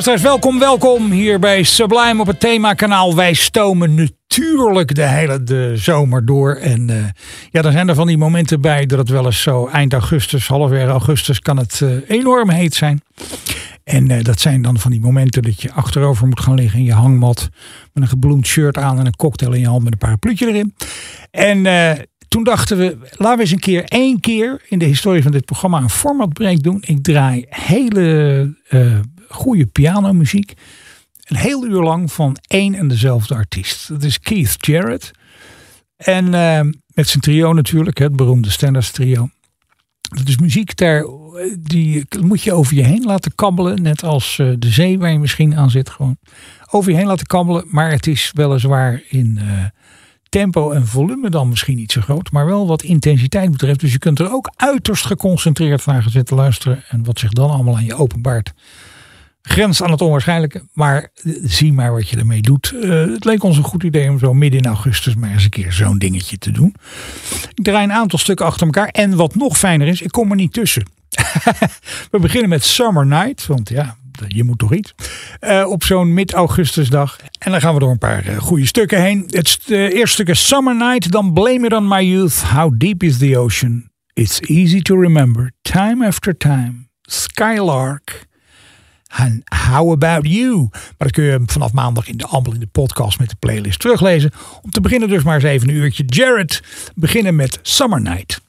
Luisteraars, welkom, welkom hier bij Sublime op het themakanaal. Wij stomen natuurlijk de hele de zomer door. En uh, ja, dan zijn er van die momenten bij dat het wel eens zo eind augustus, halfweg augustus, kan het uh, enorm heet zijn. En uh, dat zijn dan van die momenten dat je achterover moet gaan liggen in je hangmat. Met een gebloemd shirt aan en een cocktail in je hand met een parapluutje erin. En toen dachten we, laten we eens een keer, één keer in de historie van dit programma een formatbreak doen. Ik draai hele goede pianomuziek. Een heel uur lang van één en dezelfde artiest. Dat is Keith Jarrett. En uh, met zijn trio natuurlijk, het beroemde Standards trio. Dat is muziek daar, die moet je over je heen laten kabbelen. Net als uh, de zee waar je misschien aan zit. Gewoon over je heen laten kabbelen. Maar het is weliswaar in uh, tempo en volume dan misschien niet zo groot. Maar wel wat intensiteit betreft. Dus je kunt er ook uiterst geconcentreerd naar gaan zitten luisteren. En wat zich dan allemaal aan je openbaart grens aan het onwaarschijnlijke. Maar zie maar wat je ermee doet. Uh, het leek ons een goed idee om zo midden in augustus maar eens een keer zo'n dingetje te doen. Ik draai een aantal stukken achter elkaar. En wat nog fijner is, ik kom er niet tussen. We beginnen met Summer Night. Want ja, je moet toch iets. Uh, op zo'n mid-augustusdag. En dan gaan we door een paar goede stukken heen. Het eerste stuk is Summer Night. Dan Blame It On My Youth. How Deep Is The Ocean. It's Easy To Remember. Time After Time. Skylark. En How About You. Maar dat kun je vanaf maandag in de Ambel in de podcast met de playlist teruglezen. Om te beginnen dus maar eens even een uurtje Jared. Beginnen met Summer Night.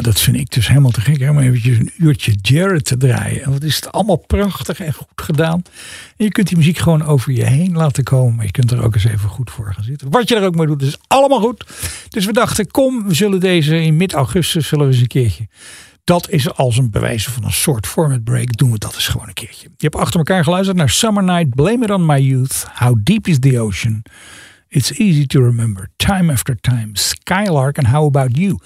Dat vind ik dus helemaal te gek. Om eventjes een uurtje Jared te draaien. En wat is het allemaal prachtig en goed gedaan. En je kunt die muziek gewoon over je heen laten komen. Maar je kunt er ook eens even goed voor gaan zitten. Wat je er ook mee doet, is allemaal goed. Dus we dachten, kom, we zullen deze in mid-augustus zullen we eens een keertje. Dat is als een bewijs van een soort format break. Doen we dat eens gewoon een keertje. Je hebt achter elkaar geluisterd naar Summer Night, Blame It On My Youth, How Deep Is The Ocean, It's Easy To Remember, Time After Time, Skylark en How About You.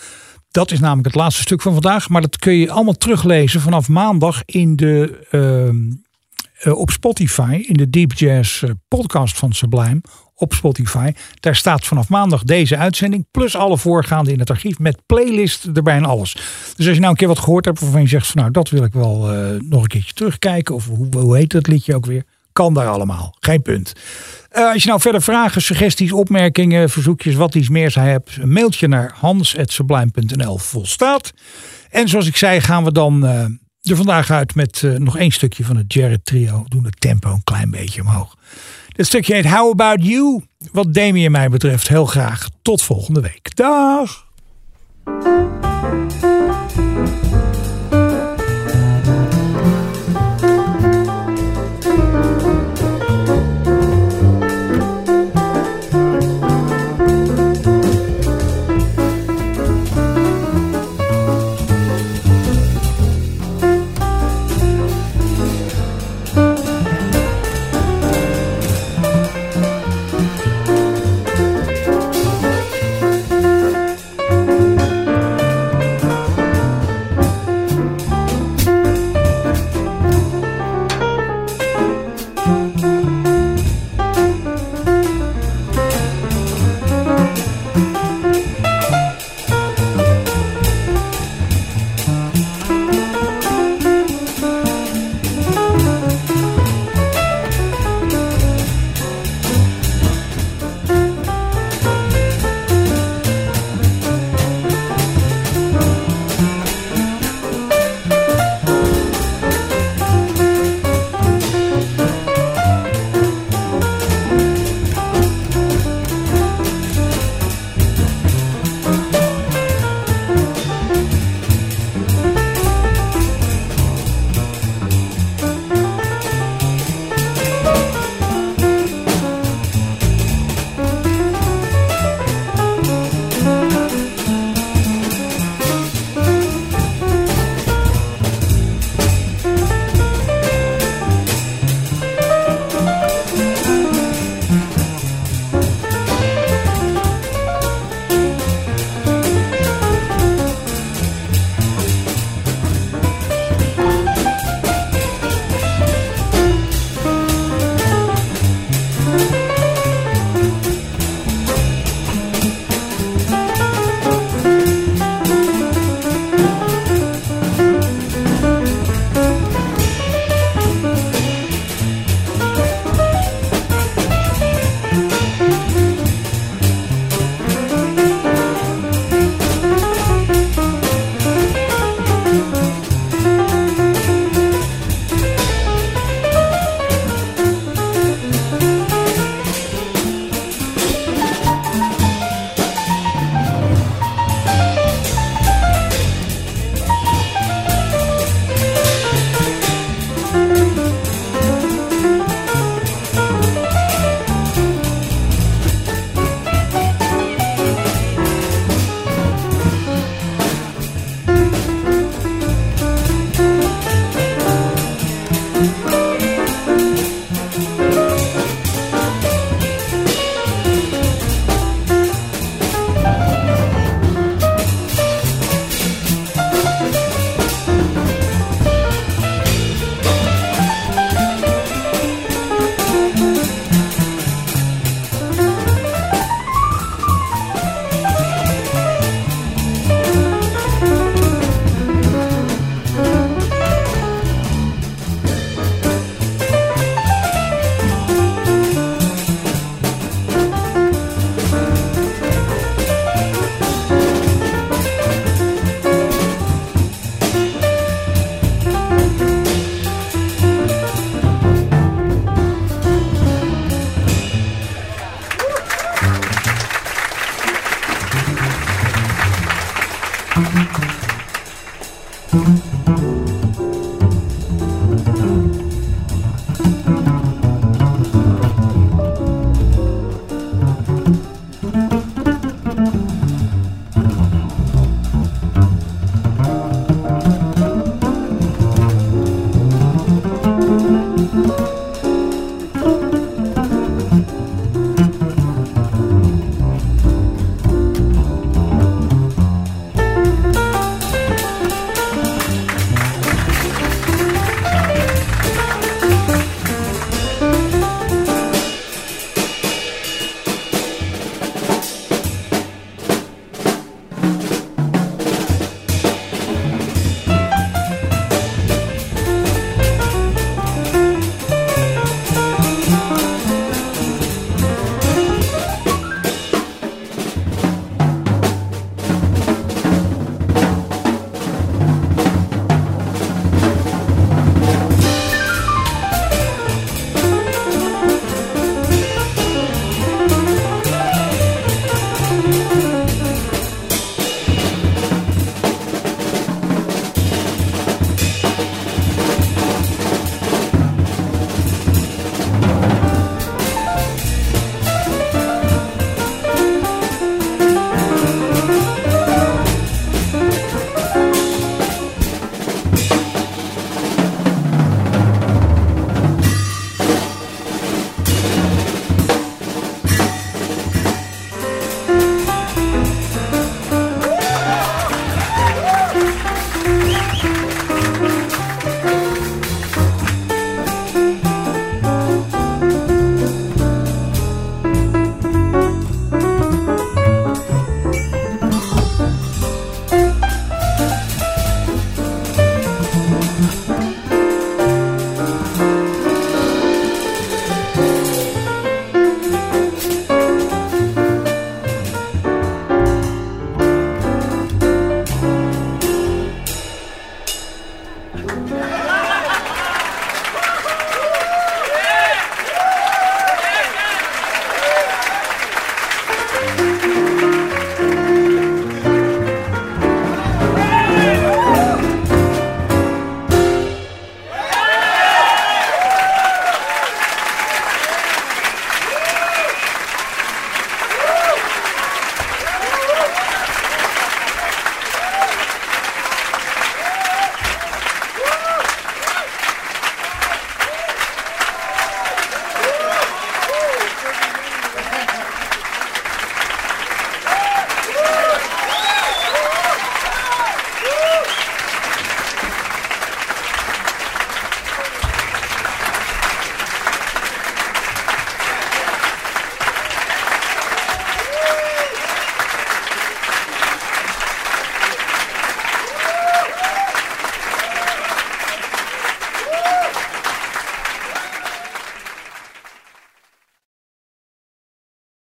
Dat is namelijk het laatste stuk van vandaag. Maar dat kun je allemaal teruglezen vanaf maandag in de, uh, op Spotify. In de Deep Jazz eh, podcast van Sublime op Spotify. Daar staat vanaf maandag deze uitzending. Plus alle voorgaande in het archief met playlist erbij en alles. Dus als je nou een keer wat gehoord hebt waarvan je zegt van nou dat wil ik wel uh, nog een keertje terugkijken. Of hoe, hoe heet dat liedje ook weer. Kan daar allemaal. Geen punt. Uh, als je nou verder vragen, suggesties, opmerkingen, verzoekjes, wat iets meer hebt, een mailtje naar hans.sublime.nl volstaat. En zoals ik zei, gaan we dan uh, er vandaag uit met uh, nog één stukje van het Jared Trio. Doen het tempo een klein beetje omhoog. Dit stukje heet How About You. Wat Demi en mij betreft heel graag. Tot volgende week. Dag!